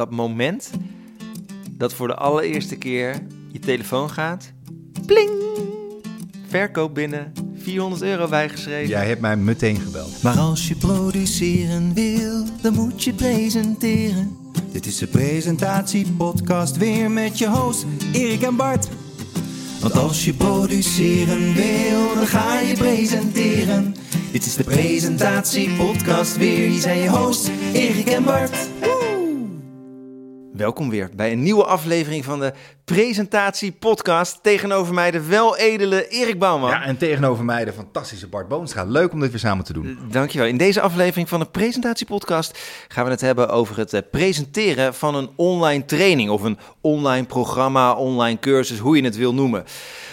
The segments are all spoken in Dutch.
dat moment dat voor de allereerste keer je telefoon gaat. Pling! Verkoop binnen. 400 euro bijgeschreven. Jij hebt mij meteen gebeld. Maar als je produceren wil, dan moet je presenteren. Dit is de presentatiepodcast weer met je host Erik en Bart. Want als je produceren wil, dan ga je presenteren. Dit is de presentatiepodcast weer. Hier zijn je hosts Erik en Bart. Welkom weer bij een nieuwe aflevering van de Presentatie Podcast. Tegenover mij de weledele Erik Bouwman. Ja, en tegenover mij de fantastische Bart Boonstra. Leuk om dit weer samen te doen. Dankjewel. In deze aflevering van de Presentatie Podcast gaan we het hebben over het eh, presenteren van een online training of een online programma, online cursus, hoe je het wil noemen.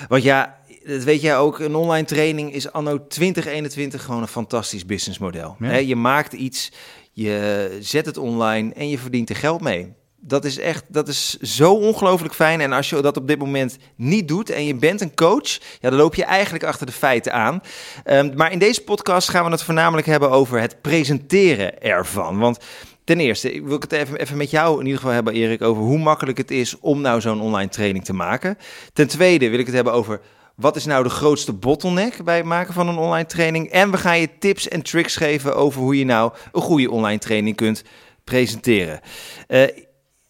Want ja, dat weet jij ook, een online training is anno 2021 gewoon een fantastisch businessmodel. Ja. Je maakt iets, je zet het online en je verdient er geld mee. Dat is echt, dat is zo ongelooflijk fijn. En als je dat op dit moment niet doet en je bent een coach, ja, dan loop je eigenlijk achter de feiten aan. Ehm, maar in deze podcast gaan we het voornamelijk hebben over het presenteren ervan. Want ten eerste wil ik het even, even met jou in ieder geval hebben, Erik, over hoe makkelijk het is om nou zo'n online training te maken. Ten tweede wil ik het hebben over wat is nou de grootste bottleneck bij het maken van een online training. En we gaan je tips en tricks geven over hoe je nou een goede online training kunt presenteren. Eh,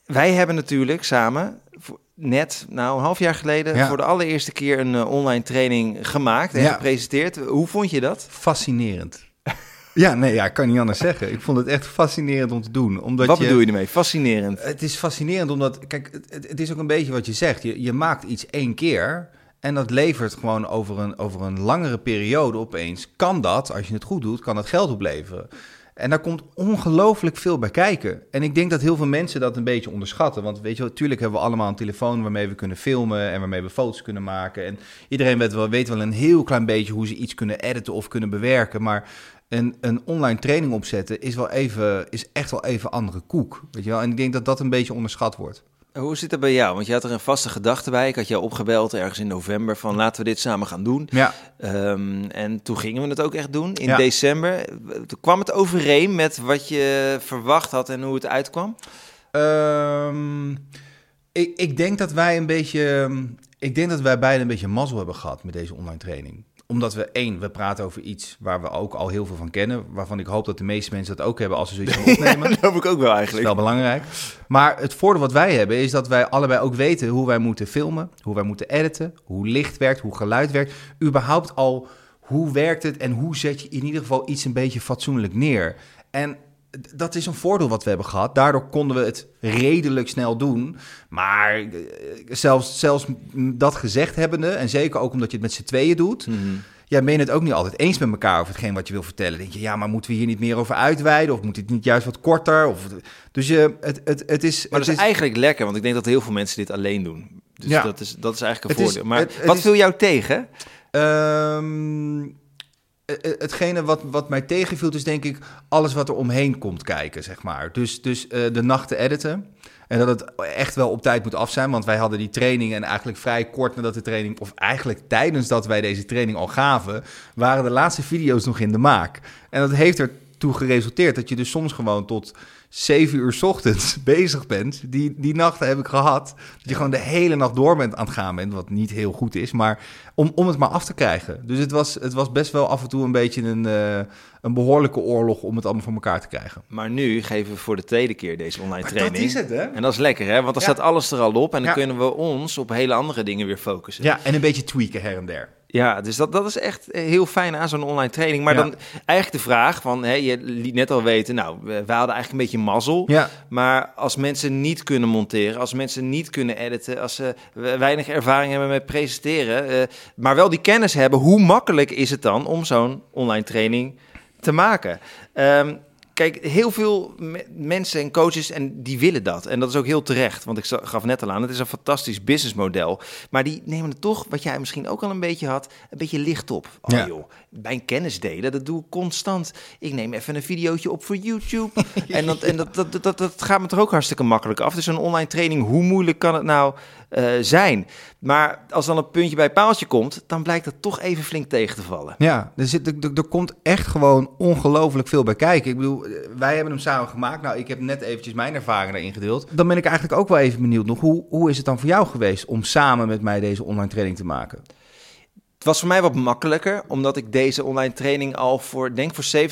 wij hebben natuurlijk samen net, nou een half jaar geleden, Ja. voor de allereerste keer een eh, online training gemaakt en Ja. gepresenteerd. Hoe vond je dat? Fascinerend. Ja, nee, ja, ik kan niet anders zeggen. Ik vond het echt fascinerend om te doen. Omdat Wat je, bedoel je ermee? Fascinerend. Het is fascinerend omdat, kijk, het- het, het is ook een beetje wat je zegt. Je, je maakt iets één keer en dat levert gewoon over een, over een langere periode opeens. Kan dat, als je het goed doet, kan dat geld opleveren. En daar komt ongelooflijk veel bij kijken. En ik denk dat heel veel mensen dat een beetje onderschatten. Want weet je, natuurlijk hebben we allemaal een telefoon waarmee we kunnen filmen en waarmee we foto's kunnen maken. En iedereen weet wel, weet wel een heel klein beetje hoe ze iets kunnen editen of kunnen bewerken. Maar een, een online training opzetten is, wel even, is echt wel even andere koek. Weet je wel? En ik denk dat dat een beetje onderschat wordt. Hoe zit het bij jou? Want je had er een vaste gedachte bij. Ik had jou opgebeld ergens in november van laten we dit samen gaan doen. Ja, Ehm, en toen gingen we het ook echt doen in Ja. december. Toen kwam het overeen met wat je verwacht had en hoe het uitkwam. Ehm, ik, ik denk dat wij een beetje. Ik denk dat wij beide een beetje mazzel hebben gehad met deze online training. Omdat we één, we praten over iets waar we ook al heel veel van kennen. Waarvan ik hoop dat de meeste mensen dat ook hebben als ze zoiets gaan opnemen. Dat hoop ik ook wel Dat is eigenlijk. wel belangrijk. Maar het voordeel wat wij hebben is dat wij allebei ook weten hoe wij moeten filmen, hoe wij moeten editen, hoe licht werkt, hoe geluid werkt. Überhaupt al hoe werkt het en hoe zet je in ieder geval iets een beetje fatsoenlijk neer. En dat is een voordeel wat we hebben gehad. Daardoor konden we het redelijk snel doen. Maar eh, zelfs, zelfs dat gezegd hebbende, en zeker ook omdat je het met z'n tweeën doet, Mhm. ja, ben je het ook niet altijd eens met elkaar over hetgeen wat je wil vertellen. Denk je, ja, maar moeten we hier niet meer over uitweiden? Of moet het niet juist wat korter? Of, dus je, het, het, het is... Maar het dat is eigenlijk lekker, want ik denk dat heel veel mensen dit alleen doen. Dus Ja. dat, is, dat is eigenlijk een Het is- voordeel. maar het- wat is- viel jou tegen? Ehm, eh, eh, hetgene wat, wat mij tegenviel is denk ik alles wat er omheen komt kijken, zeg maar. Dus, dus eh, de nachten editen. En dat het echt wel op tijd moet af zijn. Want wij hadden die training en eigenlijk vrij kort nadat de training... of eigenlijk tijdens dat wij deze training al gaven... waren de laatste video's nog in de maak. En dat heeft ertoe geresulteerd dat je dus soms gewoon tot... zeven uur 's ochtends bezig bent. Die, die nachten heb ik gehad. Dat je gewoon de hele nacht door bent aan het gaan bent. Wat niet heel goed is. Maar om, om het maar af te krijgen. Dus het was, het was best wel af en toe een beetje een, eh, een behoorlijke oorlog om het allemaal voor elkaar te krijgen. Maar nu geven we voor de tweede keer deze online training. Dat is het, hè? En dat is lekker, hè? Want dan Ja. staat alles er al op en dan Ja. kunnen we ons op hele andere dingen weer focussen. Ja, en een beetje tweaken her en der. Ja, dus dat, dat is echt heel fijn aan zo'n online training. Maar Ja. dan eigenlijk de vraag van, hè, je liet net al weten, nou, we, hadden eigenlijk een beetje mazzel. Ja, Maar als mensen niet kunnen monteren, als mensen niet kunnen editen, als ze weinig ervaring hebben met presenteren, eh, maar wel die kennis hebben, hoe makkelijk is het dan om zo'n online training te maken? Ehm, Kijk, heel veel me- mensen en coaches en die willen dat. En dat is ook heel terecht. Want ik gaf net al aan, het is een fantastisch businessmodel. Maar die nemen het toch, wat jij misschien ook al een beetje had, een beetje licht op. Oh Ja. joh, mijn kennis delen, dat doe ik constant. Ik neem even een videootje op voor YouTube. en dat, en dat, dat, dat, dat gaat me toch ook hartstikke makkelijk af. Dus een online training, hoe moeilijk kan het nou eh, zijn? Maar als dan een puntje bij paaltje komt, dan blijkt dat toch even flink tegen te vallen. Ja, er, zit, er- er komt echt gewoon ongelooflijk veel bij kijken. Ik bedoel, wij hebben hem samen gemaakt. Nou, ik heb net eventjes mijn ervaringen daarin gedeeld. Dan ben ik eigenlijk ook wel even benieuwd nog. Hoe, hoe is het dan voor jou geweest om samen met mij deze online training te maken? Het was voor mij wat makkelijker, omdat ik deze online training al voor, denk voor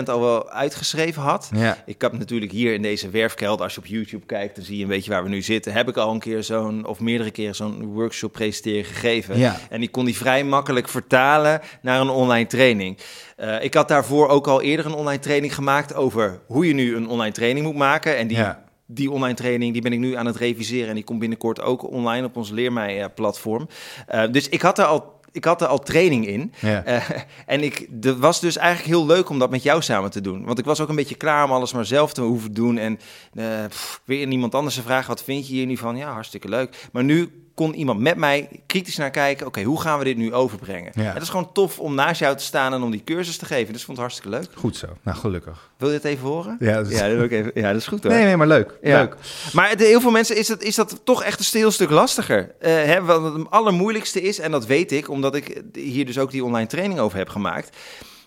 70% al wel uitgeschreven had. Ja. Ik heb natuurlijk hier in deze werfkelder, als je op YouTube kijkt, dan zie je een beetje waar we nu zitten. Heb ik al een keer zo'n, of meerdere keren zo'n workshop presenteren gegeven. Ja. En die kon die vrij makkelijk vertalen naar een online training. Eh, ik had daarvoor ook al eerder een online training gemaakt over hoe je nu een online training moet maken. En die, Ja. die online training die ben ik nu aan het reviseren en die komt binnenkort ook online op ons Leermij-platform. Eh, dus ik had er al. Ik had er al training in. Ja. Eh, en ik, het was dus eigenlijk heel leuk om dat met jou samen te doen. Want ik was ook een beetje klaar om alles maar zelf te hoeven doen. En eh, pff, weer niemand anders te vragen, wat vind je hier nu van? Ja, hartstikke leuk. Maar nu kon iemand met mij kritisch naar kijken. Oké, hoe gaan we dit nu overbrengen? Ja. En is gewoon tof om naast jou te staan en om die cursus te geven. Dus ik vond het hartstikke leuk. Goed zo. Nou, gelukkig. Wil je het even horen? Ja, dat is- ja, dat, wil ik even, ja, dat is goed hoor. Nee, nee, maar leuk. Ja. Leuk. Maar het- heel veel mensen is dat, is dat toch echt een heel stuk lastiger. Eh hè, wat het allermoeilijkste is, en dat weet ik, omdat ik hier dus ook die online training over heb gemaakt,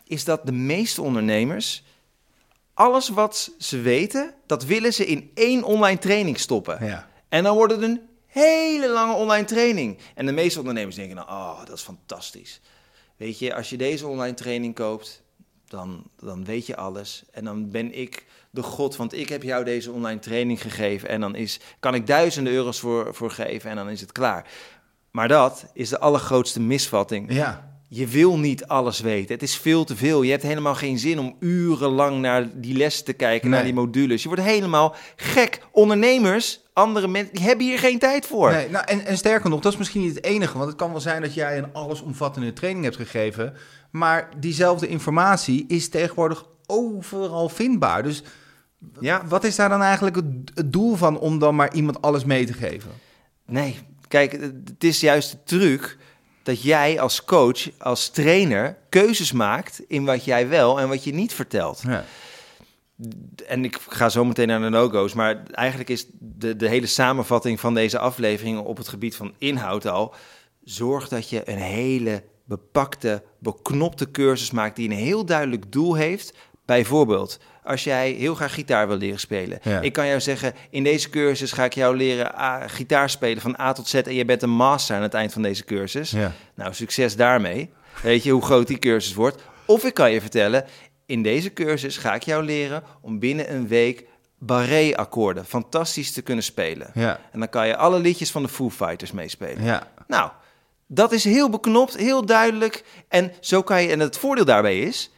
is dat de meeste ondernemers alles wat ze weten, dat willen ze in één online training stoppen. Ja. En dan wordt het een hele lange online training. En de meeste ondernemers denken dan, oh, dat is fantastisch. Weet je, als je deze online training koopt, dan, dan weet je alles. En dan ben ik de god, want ik heb jou deze online training gegeven. En dan is, kan ik duizenden euro's voor, voor geven en dan is het klaar. Maar dat is de allergrootste misvatting. Ja. Je wil niet alles weten. Het is veel te veel. Je hebt helemaal geen zin om urenlang naar die les te kijken, naar die modules. Je wordt helemaal gek. Ondernemers, andere mensen, die hebben hier geen tijd voor. Nee, nou, en, en sterker nog, dat is misschien niet het enige. Want het kan wel zijn dat jij een allesomvattende training hebt gegeven. Maar diezelfde informatie is tegenwoordig overal vindbaar. Dus Ja, wat is daar dan eigenlijk het, het doel van om dan maar iemand alles mee te geven? nee. Kijk, het is juist de truc dat jij als coach, als trainer, keuzes maakt in wat jij wel en wat je niet vertelt. Ja. En ik ga zo meteen naar de no-go's, maar eigenlijk is de, de hele samenvatting van deze aflevering op het gebied van inhoud al. Zorg dat je een hele bepakte, beknopte cursus maakt die een heel duidelijk doel heeft. Bijvoorbeeld, als jij heel graag gitaar wil leren spelen. Ja. Ik kan jou zeggen, in deze cursus ga ik jou leren ah, gitaar spelen van A tot Z. En je bent een master aan het eind van deze cursus. Ja. Nou, succes daarmee. Weet je hoe groot die cursus wordt? Of ik kan je vertellen, in deze cursus ga ik jou leren om binnen een week barré-akkoorden fantastisch te kunnen spelen. Ja. En dan kan je alle liedjes van de Foo Fighters meespelen. Ja. Nou, dat is heel beknopt, heel duidelijk. En zo kan je, en het voordeel daarbij is,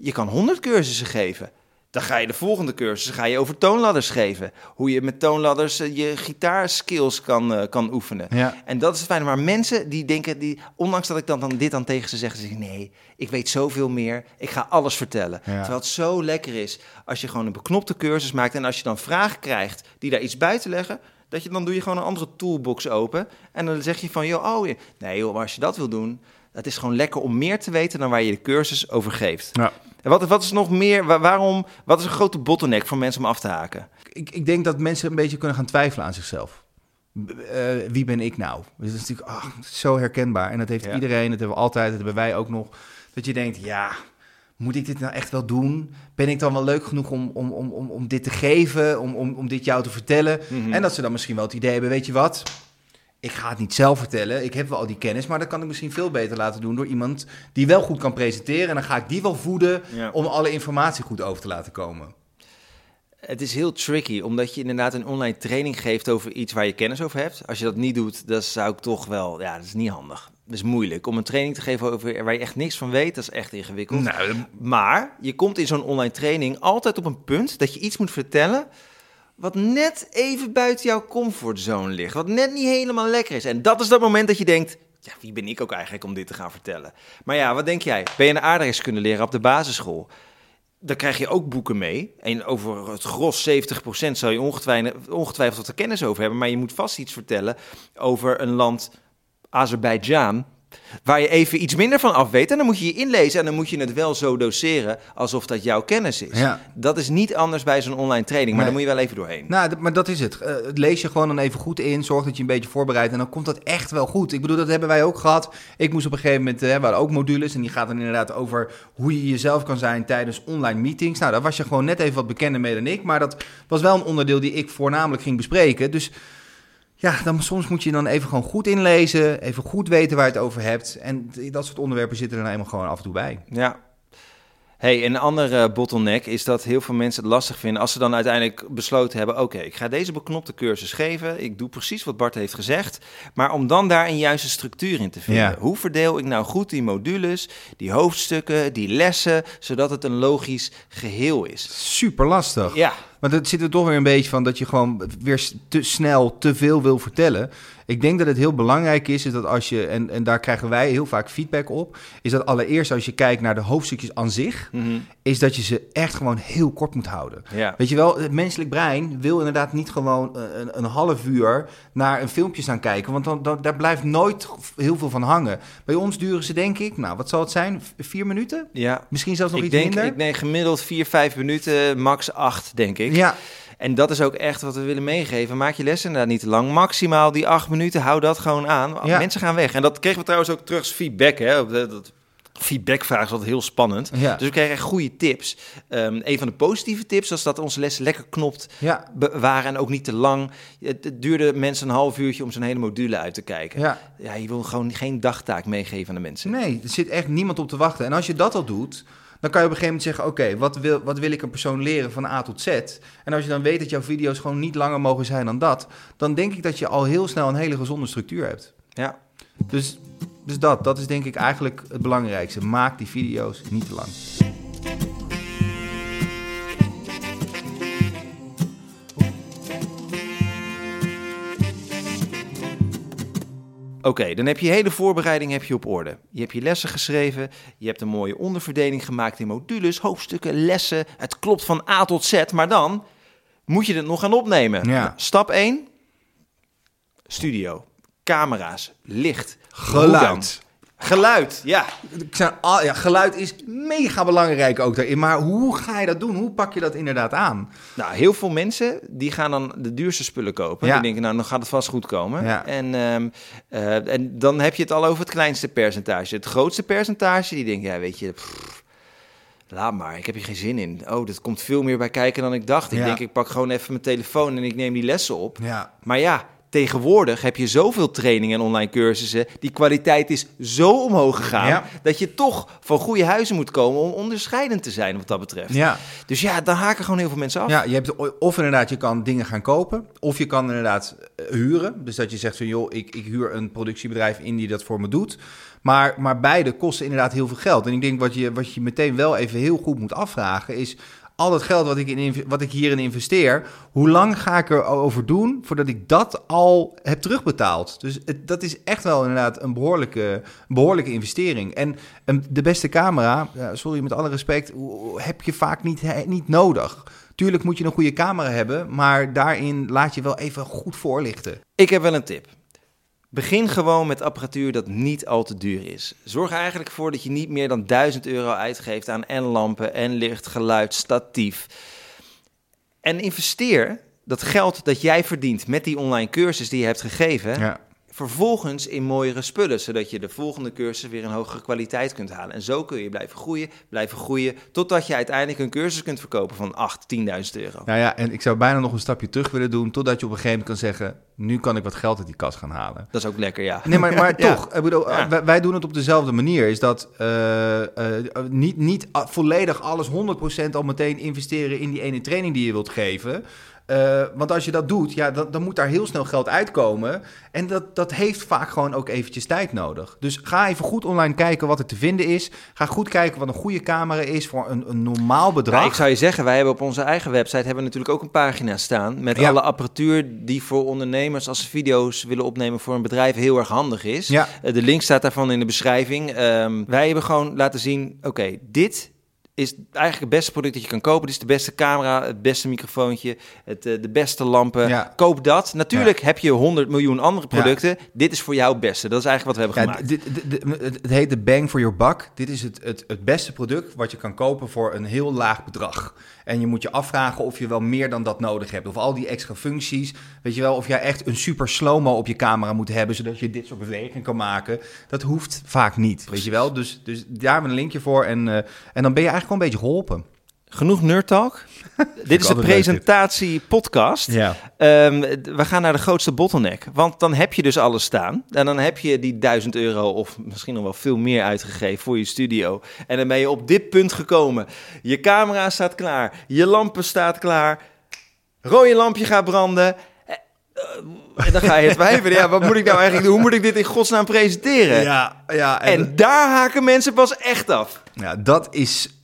je kan 100 cursussen geven. Dan ga je de volgende cursus ga je over toonladders geven. Hoe je met toonladders eh, je gitaarskills kan, eh, kan oefenen. Ja. En dat is het fijne. Maar mensen die denken, die, ondanks dat ik dan, dan dit dan tegen ze zeg, ze zeggen nee, ik weet zoveel meer. Ik ga alles vertellen. Ja. Terwijl het zo lekker is als je gewoon een beknopte cursus maakt. En als je dan vragen krijgt die daar iets bij te leggen, dat je, dan doe je gewoon een andere toolbox open. En dan zeg je van, joh, oh, nee joh, maar als je dat wil doen, het is gewoon lekker om meer te weten dan waar je de cursus over geeft. Ja. En wat, wat is nog meer, wa- waarom, wat is een grote bottleneck voor mensen om af te haken? Ik, ik denk dat mensen een beetje kunnen gaan twijfelen aan zichzelf. Eh, wie ben ik nou? Dus dat is natuurlijk zo herkenbaar. En dat heeft Ja. iedereen, dat hebben we altijd, dat hebben wij ook nog. Dat je denkt, ja, moet ik dit nou echt wel doen? Ben ik dan wel leuk genoeg om, om, om, om, om dit te geven, om, om, om dit jou te vertellen? Mhm. En dat ze dan misschien wel het idee hebben, weet je wat? Ik ga het niet zelf vertellen, ik heb wel al die kennis, maar dat kan ik misschien veel beter laten doen door iemand die wel goed kan presenteren. En dan ga ik die wel voeden Ja. om alle informatie goed over te laten komen. Het is heel tricky, omdat je inderdaad een online training geeft over iets waar je kennis over hebt. Als je dat niet doet, dan zou ik toch wel, ja, dat is niet handig. Dat is moeilijk. Om een training te geven over waar je echt niks van weet, dat is echt ingewikkeld. Nou, Maar je komt in zo'n online training altijd op een punt dat je iets moet vertellen wat net even buiten jouw comfortzone ligt. Wat net niet helemaal lekker is. En dat is dat moment dat je denkt, ja, wie ben ik ook eigenlijk om dit te gaan vertellen? Maar ja, wat denk jij? Ben je een aardrijkskunde leren op de basisschool? Dan krijg je ook boeken mee. En over het gros, 70%, zou je ongetwijfeld, ongetwijfeld wat er kennis over hebben. Maar je moet vast iets vertellen over een land, Azerbeidzjan. Waar je even iets minder van af weet. En dan moet je je inlezen en dan moet je het wel zo doseren alsof dat jouw kennis is. Ja. Dat is niet anders bij zo'n online training, maar Nee. daar moet je wel even doorheen. Nou, maar dat is het. Eh, het lees je gewoon dan even goed in. Zorg dat je een beetje voorbereidt. En dan komt dat echt wel goed. Ik bedoel, dat hebben wij ook gehad. Ik moest op een gegeven moment... eh, we hadden ook modules. En die gaat dan inderdaad over hoe je jezelf kan zijn tijdens online meetings. Nou, daar was je gewoon net even wat bekender mee dan ik. Maar dat was wel een onderdeel die ik voornamelijk ging bespreken. Dus ja, dan, soms moet je dan even gewoon goed inlezen. Even goed weten waar je het over hebt. En dat soort onderwerpen zitten er nou eenmaal gewoon af en toe bij. Ja. Hey, een andere bottleneck is dat heel veel mensen het lastig vinden als ze dan uiteindelijk besloten hebben: oké, ik ga deze beknopte cursus geven. Ik doe precies wat Bart heeft gezegd. Maar om dan daar een juiste structuur in te vinden. Ja. Hoe verdeel ik nou goed die modules, die hoofdstukken, die lessen, zodat het een logisch geheel is? Super lastig. Ja, Maar dat zit er toch weer een beetje van dat je gewoon weer te snel te veel wil vertellen. Ik denk dat het heel belangrijk is, is dat als je, en, en daar krijgen wij heel vaak feedback op, is dat allereerst als je kijkt naar de hoofdstukjes aan zich, Mhm. is dat je ze echt gewoon heel kort moet houden. ja. Weet je wel, het menselijk brein wil inderdaad niet gewoon eh, een, een half uur naar een filmpje staan kijken, want dan, dan, daar blijft nooit heel veel van hangen. Bij ons duren ze denk ik, nou wat zal het zijn, vier minuten? ja. Misschien zelfs nog Ik iets denk, minder? ik neem gemiddeld 4, 5 minuten, max 8, denk ik. Ja, En dat is ook echt wat we willen meegeven. Maak je lessen inderdaad niet te lang. Maximaal die acht minuten, hou dat gewoon aan. Ja. Mensen gaan weg. En dat kregen we trouwens ook terug als feedback. Hè? Dat, feedbackvraag is altijd heel spannend. ja, Dus we kregen echt goede tips. Ehm, een van de positieve tips was dat onze les lekker knopt ja, waren en ook niet te lang. Het, het duurde mensen een half uurtje om zo'n hele module uit te kijken. Ja. ja. je wil gewoon geen dagtaak meegeven aan de mensen. Nee, er zit echt niemand op te wachten. En als je dat al doet, dan kan je op een gegeven moment zeggen: Oké, wat, wil, wat wil ik een persoon leren van A tot Z? En als je dan weet dat jouw video's gewoon niet langer mogen zijn dan dat, dan denk ik dat je al heel snel een hele gezonde structuur hebt. Ja. Dus, dus dat, dat is denk ik eigenlijk het belangrijkste. Maak die video's niet te lang. Oké, dan heb je hele voorbereiding heb je op orde. Je hebt je lessen geschreven, je hebt een mooie onderverdeling gemaakt in modules, hoofdstukken, lessen. Het klopt van A tot Z, maar dan moet je het nog gaan opnemen. Ja. Nou, stap 1, studio, camera's, licht? Geluid. Geluid, ja. Ah, ja, geluid is mega belangrijk ook daarin. Maar hoe ga je dat doen? Hoe pak je dat inderdaad aan? Nou, heel veel mensen die gaan dan de duurste spullen kopen. Ja. Die denken, nou, dan gaat het vast goed komen. Ja. En, ehm, eh, en dan heb je het al over het kleinste percentage. Het grootste percentage, die denken, ja, weet je, pff, laat maar, ik heb hier geen zin in. Oh, dat komt veel meer bij kijken dan ik dacht. Ik denk, ik pak gewoon even mijn telefoon en ik neem die lessen op. Ja, Maar ja, tegenwoordig heb je zoveel trainingen en online cursussen. Die kwaliteit is zo omhoog gegaan. Ja. Dat je toch van goede huizen moet komen om onderscheidend te zijn wat dat betreft. ja. Dus ja, dan haken gewoon heel veel mensen af. Ja, je hebt of inderdaad, je kan dingen gaan kopen, of je kan inderdaad eh, huren. Dus dat je zegt van, joh, ik, ik huur een productiebedrijf in die dat voor me doet. Maar, maar beide kosten inderdaad heel veel geld. En ik denk wat je, wat je meteen wel even heel goed moet afvragen is... Al het geld wat ik, in, wat ik hierin investeer, hoe lang ga ik erover doen voordat ik dat al heb terugbetaald? Dus het, dat is echt wel inderdaad een behoorlijke, behoorlijke investering. En een- de beste camera, sorry met alle respect, heb je vaak niet, niet nodig. Tuurlijk moet je een goede camera hebben, maar daarin laat je wel even goed voorlichten. Ik heb wel een tip. Begin gewoon met apparatuur dat niet al te duur is. Zorg eigenlijk voor dat je niet meer dan 1000 euro uitgeeft aan en lampen en licht, geluid, statief. En investeer dat geld dat jij verdient met die online cursus die je hebt gegeven, Ja. Vervolgens in mooiere spullen, zodat je de volgende cursus weer een hogere kwaliteit kunt halen. En zo kun je blijven groeien, blijven groeien, totdat je uiteindelijk een cursus kunt verkopen van 8, 10.000 euro. Nou ja, en ik zou bijna nog een stapje terug willen doen, totdat je op een gegeven moment kan zeggen, nu kan ik wat geld uit die kas gaan halen. Dat is ook lekker, ja. Nee, maar, maar Ja. toch, ik bedoel, Ja. wij, wij doen het op dezelfde manier. Is dat eh, eh, niet, niet volledig alles 100% al meteen investeren in die ene training die je wilt geven. Eh, want als je dat doet, ja, dan, dan moet daar heel snel geld uitkomen. En dat, dat heeft vaak gewoon ook eventjes tijd nodig. Dus ga even goed online kijken wat er te vinden is. Ga goed kijken wat een goede camera is voor een, een normaal bedrag. Nou, ik zou je zeggen, wij hebben op onze eigen website hebben we natuurlijk ook een pagina staan met Ja. alle apparatuur die voor ondernemers als ze video's willen opnemen voor een bedrijf heel erg handig is. Ja. Eh, de link staat daarvan in de beschrijving. Ehm, wij hebben gewoon laten zien, oké, dit is eigenlijk het beste product dat je kan kopen. Dit is de beste camera, het beste microfoontje, het, eh, de beste lampen. Ja. Koop dat. Natuurlijk heb je 100 miljoen andere producten. Dit is voor jou het beste. Dat is eigenlijk wat we hebben gemaakt. dit, dit- dit- het, het heet de bang for your buck. Dit is het, het, het beste product wat je kan kopen voor een heel laag bedrag. En je moet je afvragen of je wel meer dan dat nodig hebt. Of al die extra functies. Weet je wel, of jij echt een super slow-mo op je camera moet hebben... zodat je dit soort bewegingen kan maken. Dat hoeft vaak niet, weet je wel. Dus, dus daar hebben we een linkje voor. En, eh, en dan ben je eigenlijk wel een beetje geholpen. Genoeg Nerd Talk. Dit is de altijd leuk, dit. presentatie podcast. Ja. Ehm, we gaan naar de grootste bottleneck. Want dan heb je dus alles staan. En dan heb je die 1000 euro of misschien nog wel veel meer uitgegeven voor je studio. En dan ben je op dit punt gekomen. Je camera staat klaar. Je lampen staat klaar. Rode lampje gaat branden. Eh, eh, En dan ga je het twijfelen. Ja, wat moet ik nou eigenlijk doen? Hoe moet ik dit in godsnaam presenteren? Ja, ja, En daar haken mensen pas echt af. Ja, dat is.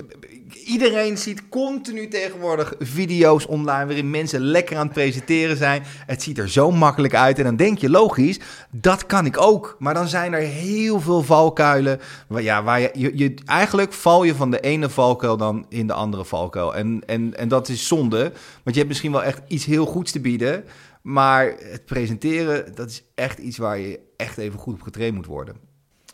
Iedereen ziet continu tegenwoordig video's online waarin mensen lekker aan het presenteren zijn. Het ziet er zo makkelijk uit. En dan denk je, logisch, dat kan ik ook. Maar dan zijn er heel veel valkuilen. Waar, ja, waar je, je, je- eigenlijk val je van de ene valkuil dan in de andere valkuil. En, en, en dat is zonde. Want je hebt misschien wel echt iets heel goeds te bieden. Maar het presenteren, dat is echt iets waar je echt even goed op getraind moet worden.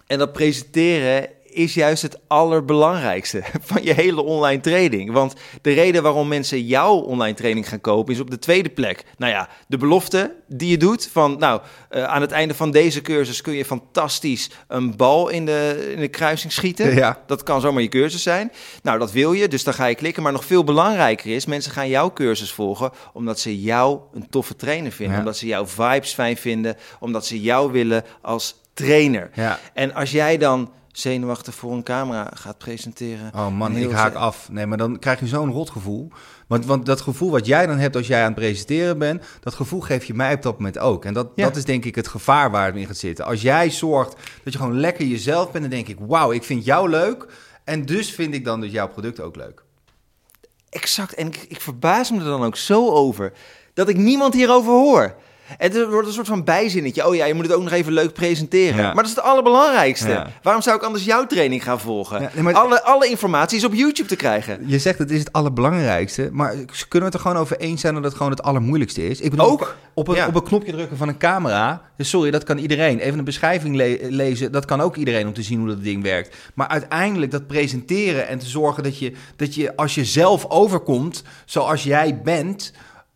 En dat presenteren is juist het allerbelangrijkste van je hele online training. Want de reden waarom mensen jouw online training gaan kopen is op de tweede plek. Nou ja, de belofte die je doet van, nou, eh, aan het einde van deze cursus kun je fantastisch een bal in de, in de kruising schieten. Ja. Dat kan zomaar je cursus zijn. Nou, dat wil je, dus dan ga je klikken. Maar nog veel belangrijker is, mensen gaan jouw cursus volgen omdat ze jou een toffe trainer vinden. Ja. Omdat ze jouw vibes fijn vinden. Omdat ze jou willen als trainer. Ja. En als jij dan zenuwachtig voor een camera gaat presenteren. Oh man, ik haak af. Nee, maar dan krijg je zo'n rotgevoel. Want, want dat gevoel wat jij dan hebt als jij aan het presenteren bent, dat gevoel geef je mij op dat moment ook. En dat, Ja. dat is denk ik het gevaar waar het in gaat zitten. Als jij zorgt dat je gewoon lekker jezelf bent, dan denk ik, wauw, ik vind jou leuk. En dus vind ik dan dus jouw product ook leuk. Exact. En ik, ik verbaas me er dan ook zo over dat ik niemand hierover hoor. Het wordt een soort van bijzinnetje. Oh ja, je moet het ook nog even leuk presenteren. Ja. Maar dat is het allerbelangrijkste. Ja. Waarom zou ik anders jouw training gaan volgen? Ja, nee, maar- alle, alle informatie is op YouTube te krijgen. Je zegt het is het allerbelangrijkste, maar kunnen we het er gewoon over eens zijn dat het gewoon het allermoeilijkste is? Ik bedoel, Ook? Op een, op een knopje drukken van een camera, sorry, dat kan iedereen. Even een beschrijving le- lezen, dat kan ook iedereen om te zien hoe dat ding werkt. Maar uiteindelijk dat presenteren en te zorgen dat je, dat je als je zelf overkomt zoals jij bent,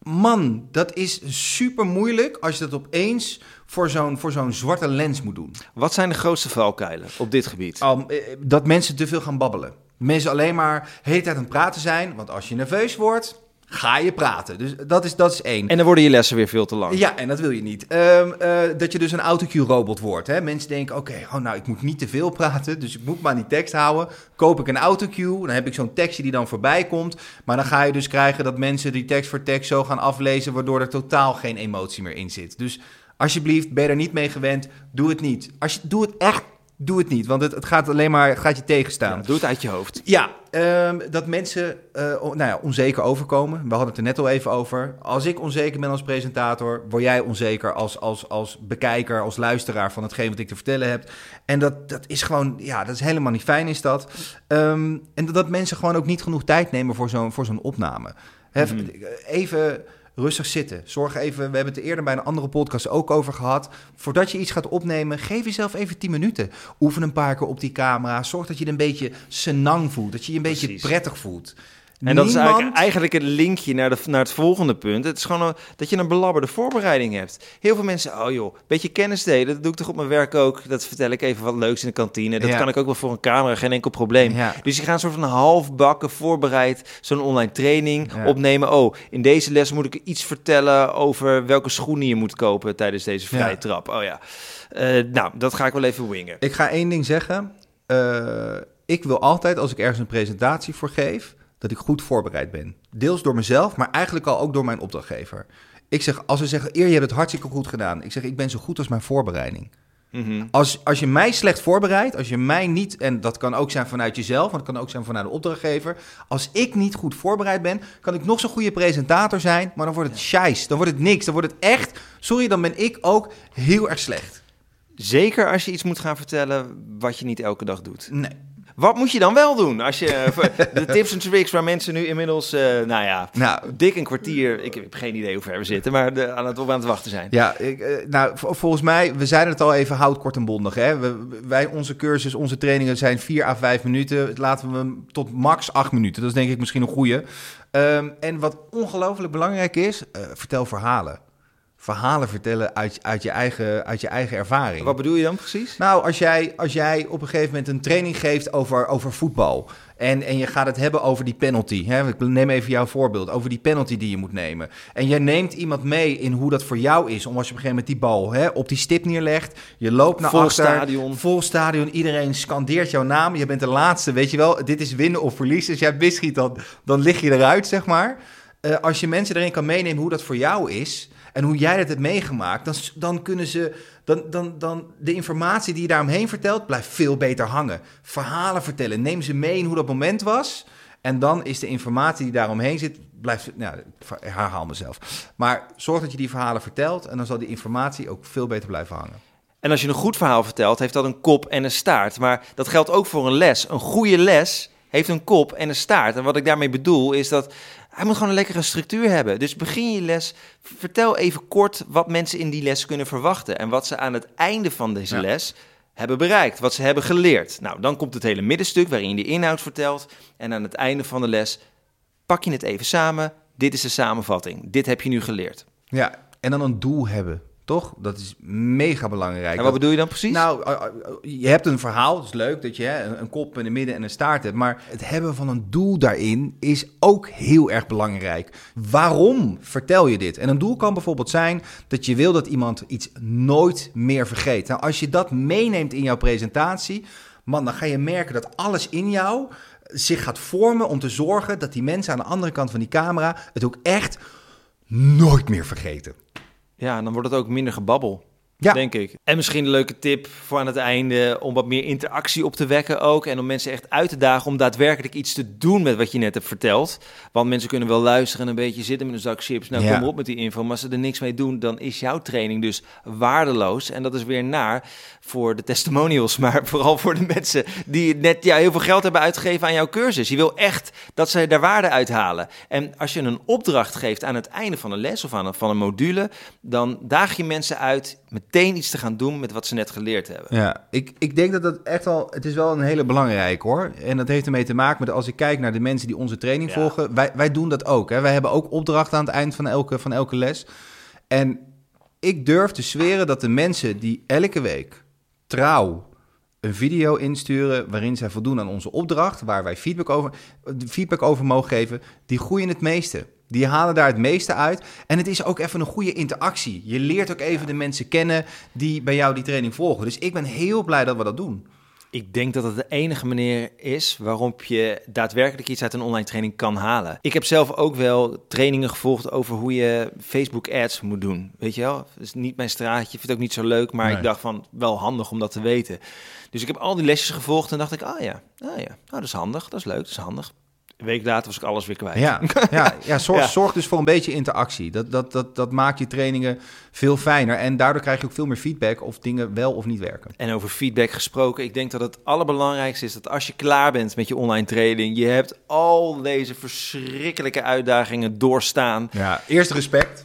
man, dat is super moeilijk als je dat opeens voor zo'n, voor zo'n zwarte lens moet doen. Wat zijn de grootste valkuilen op dit gebied? Eh, dat mensen te veel gaan babbelen. Mensen alleen maar de hele tijd aan het praten zijn. Want als je nerveus wordt, ga je praten. Dus dat is, dat is één. En dan worden je lessen weer veel te lang. Ja, en dat wil je niet. Ehm, eh, dat je dus een autocue-robot wordt. Hè? Mensen denken, oké, oh, nou, ik moet niet te veel praten, dus ik moet maar die tekst houden. Koop ik een autocue, dan heb ik zo'n tekstje die dan voorbij komt. Maar dan ga je dus krijgen dat mensen die tekst voor tekst zo gaan aflezen, waardoor er totaal geen emotie meer in zit. Dus alsjeblieft, ben je er niet mee gewend, doe het niet. Als je, doe het echt, doe het niet, want het, het gaat alleen maar, het gaat je tegenstaan. Ja, doe het uit je hoofd. Ja, ehm, dat mensen eh, nou ja, onzeker overkomen. We hadden het er net al even over. Als ik onzeker ben als presentator, word jij onzeker als, als, als bekijker, als luisteraar van hetgeen wat ik te vertellen heb. En dat, dat is gewoon, ja, dat is helemaal niet fijn, is dat. Ehm, en dat, dat mensen gewoon ook niet genoeg tijd nemen voor zo'n voor zo'n opname. Mhm. Even rustig zitten. Zorg even, we hebben het er eerder bij een andere podcast ook over gehad. Voordat je iets gaat opnemen, geef jezelf even 10 minuten. Oefen een paar keer op die camera. Zorg dat je je een beetje senang voelt. Dat je je een beetje prettig voelt. En dat is eigenlijk, eigenlijk het linkje naar, de, naar het volgende punt. Het is gewoon een- dat je een belabberde voorbereiding hebt. Heel veel mensen, oh joh, beetje kennis delen. Dat doe ik toch op mijn werk ook. Dat vertel ik even wat leuks in de kantine. Dat Ja. kan ik ook wel voor een camera, geen enkel probleem. Ja. Dus je gaat een soort van halfbakken voorbereid zo'n online training Ja. opnemen. Oh, in deze les moet ik iets vertellen over welke schoenen je moet kopen tijdens deze vrije trap. Oh ja, Eh, nou, dat ga ik wel even wingen. Ik ga één ding zeggen. Eh, ik wil altijd, als ik ergens een presentatie voor geef, dat ik goed voorbereid ben. Deels door mezelf, maar eigenlijk al ook door mijn opdrachtgever. Ik zeg, als ze zeggen, eer, je hebt het hartstikke goed gedaan. Ik zeg, ik ben zo goed als mijn voorbereiding. Mhm. Als, als je mij slecht voorbereidt, als je mij niet, en dat kan ook zijn vanuit jezelf, want het kan ook zijn vanuit de opdrachtgever. Als ik niet goed voorbereid ben, kan ik nog zo'n goede presentator zijn, maar dan wordt het scheis, dan wordt het niks, dan wordt het echt, sorry, dan ben ik ook heel erg slecht. Zeker als je iets moet gaan vertellen wat je niet elke dag doet. Nee. Wat moet je dan wel doen? Als je eh, de tips en tricks waar mensen nu inmiddels, eh, nou ja, Nou, dik een kwartier, ik heb geen idee hoe ver we zitten, maar de, aan, het, op aan het wachten zijn. Ja, ik, eh, nou, volgens mij, we zeiden het al even, houd kort en bondig. Hè? We, wij, onze cursus, onze trainingen zijn 4 à 5 minuten. Laten we hem tot max 8 minuten. Dat is denk ik misschien een goede. Ehm, en wat ongelooflijk belangrijk is, vertel verhalen. Verhalen vertellen uit, uit, je eigen, uit je eigen ervaring. Wat bedoel je dan precies? Nou, als jij, als jij op een gegeven moment een training geeft over, over voetbal. En, en je gaat het hebben over die penalty. Hè? Ik neem even jouw voorbeeld. Over die penalty die je moet nemen. En jij neemt iemand mee in hoe dat voor jou is. Om als je op een gegeven moment die bal hè, op die stip neerlegt. Je loopt naar Vol achter. stadion. Vol stadion. Iedereen scandeert jouw naam. Je bent de laatste. Weet je wel, dit is winnen of verliezen. Als jij misschiet, dan, dan lig je eruit, zeg maar. Eh, als je mensen erin kan meenemen hoe dat voor jou is. En hoe jij dat hebt meegemaakt, dan, dan kunnen ze. Dan, dan, dan de informatie die je daaromheen vertelt, blijft veel beter hangen. Verhalen vertellen. Neem ze mee in hoe dat moment was. En dan is de informatie die daaromheen zit, blijft. Nou, ik herhaal mezelf. Maar zorg dat je die verhalen vertelt. En dan zal die informatie ook veel beter blijven hangen. En als je een goed verhaal vertelt, heeft dat een kop en een staart. Maar dat geldt ook voor een les. Een goede les heeft een kop en een staart. En wat ik daarmee bedoel is dat hij moet gewoon een lekkere structuur hebben. Dus begin je les, vertel even kort wat mensen in die les kunnen verwachten. En wat ze aan het einde van deze Ja. les hebben bereikt, wat ze hebben geleerd. Nou, dan komt het hele middenstuk waarin je de inhoud vertelt. En aan het einde van de les pak je het even samen. Dit is de samenvatting. Dit heb je nu geleerd. Ja, en dan een doel hebben, toch? Dat is mega belangrijk. En wat bedoel je dan precies? Nou, eh, eh, je hebt een verhaal, het is leuk dat je een- kop in een midden en een staart hebt. Maar het hebben van een doel daarin is ook heel erg belangrijk. Waarom vertel je dit? En een doel kan bijvoorbeeld zijn dat je wil dat iemand iets nooit meer vergeet. Nou, als je dat meeneemt in jouw presentatie, man, dan ga je merken dat alles in jou zich gaat vormen om te zorgen dat die mensen aan de andere kant van die camera het ook echt nooit meer vergeten. Ja, dan wordt het ook minder gebabbel. Ja. Denk ik. En misschien een leuke tip voor aan het einde om wat meer interactie op te wekken ook. En om mensen echt uit te dagen om daadwerkelijk iets te doen met wat je net hebt verteld. Want mensen kunnen wel luisteren en een beetje zitten met een zak chips. Nou, Ja. kom op met die info. Maar als ze er niks mee doen, dan is jouw training dus waardeloos. En dat is weer naar voor de testimonials. Maar vooral voor de mensen die net ja, heel veel geld hebben uitgegeven aan jouw cursus. Je wil echt dat ze daar waarde uithalen. En als je een opdracht geeft aan het einde van een les of aan een, van een module, dan daag je mensen uit meteen iets te gaan doen met wat ze net geleerd hebben. Ja, ik, ik denk dat dat echt wel... Het is wel een hele belangrijke hoor. En dat heeft ermee te maken met als ik kijk naar de mensen die onze training Ja. volgen. Wij, wij doen dat ook. Hè. Wij hebben ook opdrachten aan het eind van elke, van elke les. En ik durf te zweren dat de mensen die elke week trouw een video insturen waarin zij voldoen aan onze opdracht, waar wij feedback over, feedback over mogen geven, die groeien het meeste. Die halen daar het meeste uit. En het is ook even een goede interactie. Je leert ook even de mensen kennen die bij jou die training volgen. Dus ik ben heel blij dat we dat doen. Ik denk dat het de enige manier is waarop je daadwerkelijk iets uit een online training kan halen. Ik heb zelf ook wel trainingen gevolgd over hoe je Facebook ads moet doen. Weet je wel? Dat is niet mijn straatje, vind het ook niet zo leuk, maar Nee. ik dacht van wel handig om dat te weten. Dus ik heb al die lesjes gevolgd en dacht ik, ah ja, ah ja, nou, dat is handig, dat is leuk, dat is handig. Een week later was ik alles weer kwijt. Ja, ja, ja, zorg, Ja. zorg dus voor een beetje interactie. Dat, dat, dat, dat maakt je trainingen veel fijner. En daardoor krijg je ook veel meer feedback of dingen wel of niet werken. En over feedback gesproken, ik denk dat het allerbelangrijkste is dat als je klaar bent met je online training, je hebt al deze verschrikkelijke uitdagingen doorstaan, Ja, eerst respect.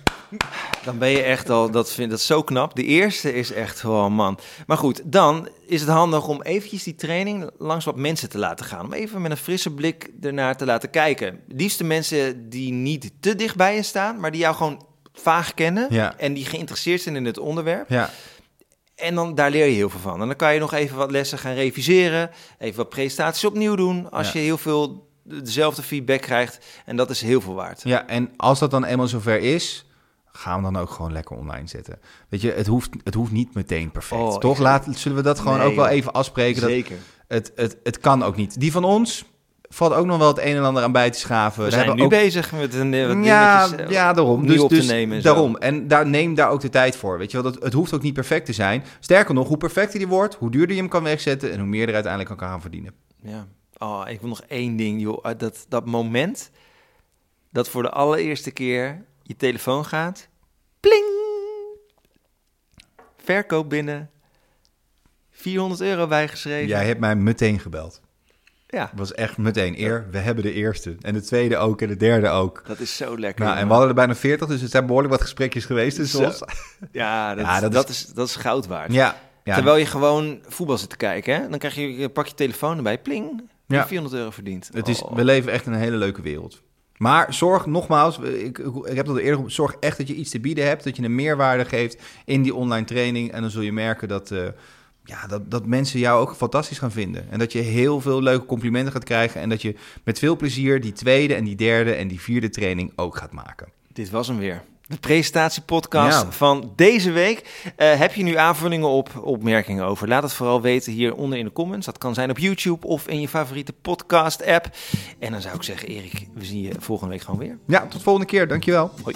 Dan ben je echt al, dat vind dat is zo knap. De eerste is echt gewoon, man. Maar goed, dan is het handig om eventjes die training langs wat mensen te laten gaan. Om even met een frisse blik ernaar te laten kijken. Liefst de mensen die niet te dicht bij je staan, maar die jou gewoon vaag kennen Ja. en die geïnteresseerd zijn in het onderwerp. Ja, En dan, daar leer je heel veel van. En dan kan je nog even wat lessen gaan reviseren. Even wat presentaties opnieuw doen. Als Ja. je heel veel dezelfde feedback krijgt. En dat is heel veel waard. ja, en als dat dan eenmaal zover is, gaan we dan ook gewoon lekker online zetten. Weet je, het hoeft, het hoeft niet meteen perfect. Oh, toch? Laat, zullen we dat gewoon Nee, ook wel even afspreken? Dat Zeker. het, het, het kan ook niet. Die van ons valt ook nog wel het een en ander aan bij te schaven. We Daar zijn nu ook bezig met een eh, ja, eh, ja, daarom. Dus, op te dus nemen en daarom. En daar, neem daar ook de tijd voor. Weet je wel, dat, het hoeft ook niet perfect te zijn. Sterker nog, hoe perfecter die wordt, hoe duurder je hem kan wegzetten en hoe meer er uiteindelijk kan gaan verdienen. Ja. Oh, ik wil nog één ding, joh. Uh, Dat, dat moment dat voor de allereerste keer je telefoon gaat. Pling! Verkoop binnen. 400 euro bijgeschreven. Jij hebt mij meteen gebeld. Ja, was echt meteen eer. We hebben de eerste. En de tweede ook en de derde ook. dat is zo lekker. Nou, en we hadden er bijna 40, dus het zijn behoorlijk wat gesprekjes geweest Zo. ons. Ja, dat, Ja, dat dat, is, dat is goud waard. Ja, ja. Terwijl je gewoon voetbal zit te kijken, hè? dan krijg je, je pak je telefoon erbij, pling, Ja. ja. 400 euro verdiend. Het is, Oh. we leven echt in een hele leuke wereld. Maar zorg nogmaals, ik, ik heb al eerder, zorg echt dat je iets te bieden hebt, dat je een meerwaarde geeft in die online training. En dan zul je merken dat, eh, ja, dat, dat mensen jou ook fantastisch gaan vinden. En dat je heel veel leuke complimenten gaat krijgen. En dat je met veel plezier die tweede en die derde en die vierde training ook gaat maken. Dit was hem weer. De presentatiepodcast Ja. van deze week. Eh, heb je nu aanvullingen op, opmerkingen over? Laat het vooral weten hieronder in de comments. Dat kan zijn op YouTube of in je favoriete podcast-app. En dan zou ik zeggen, Erik, we zien je volgende week gewoon weer. Ja, tot volgende keer. Dankjewel. Hoi.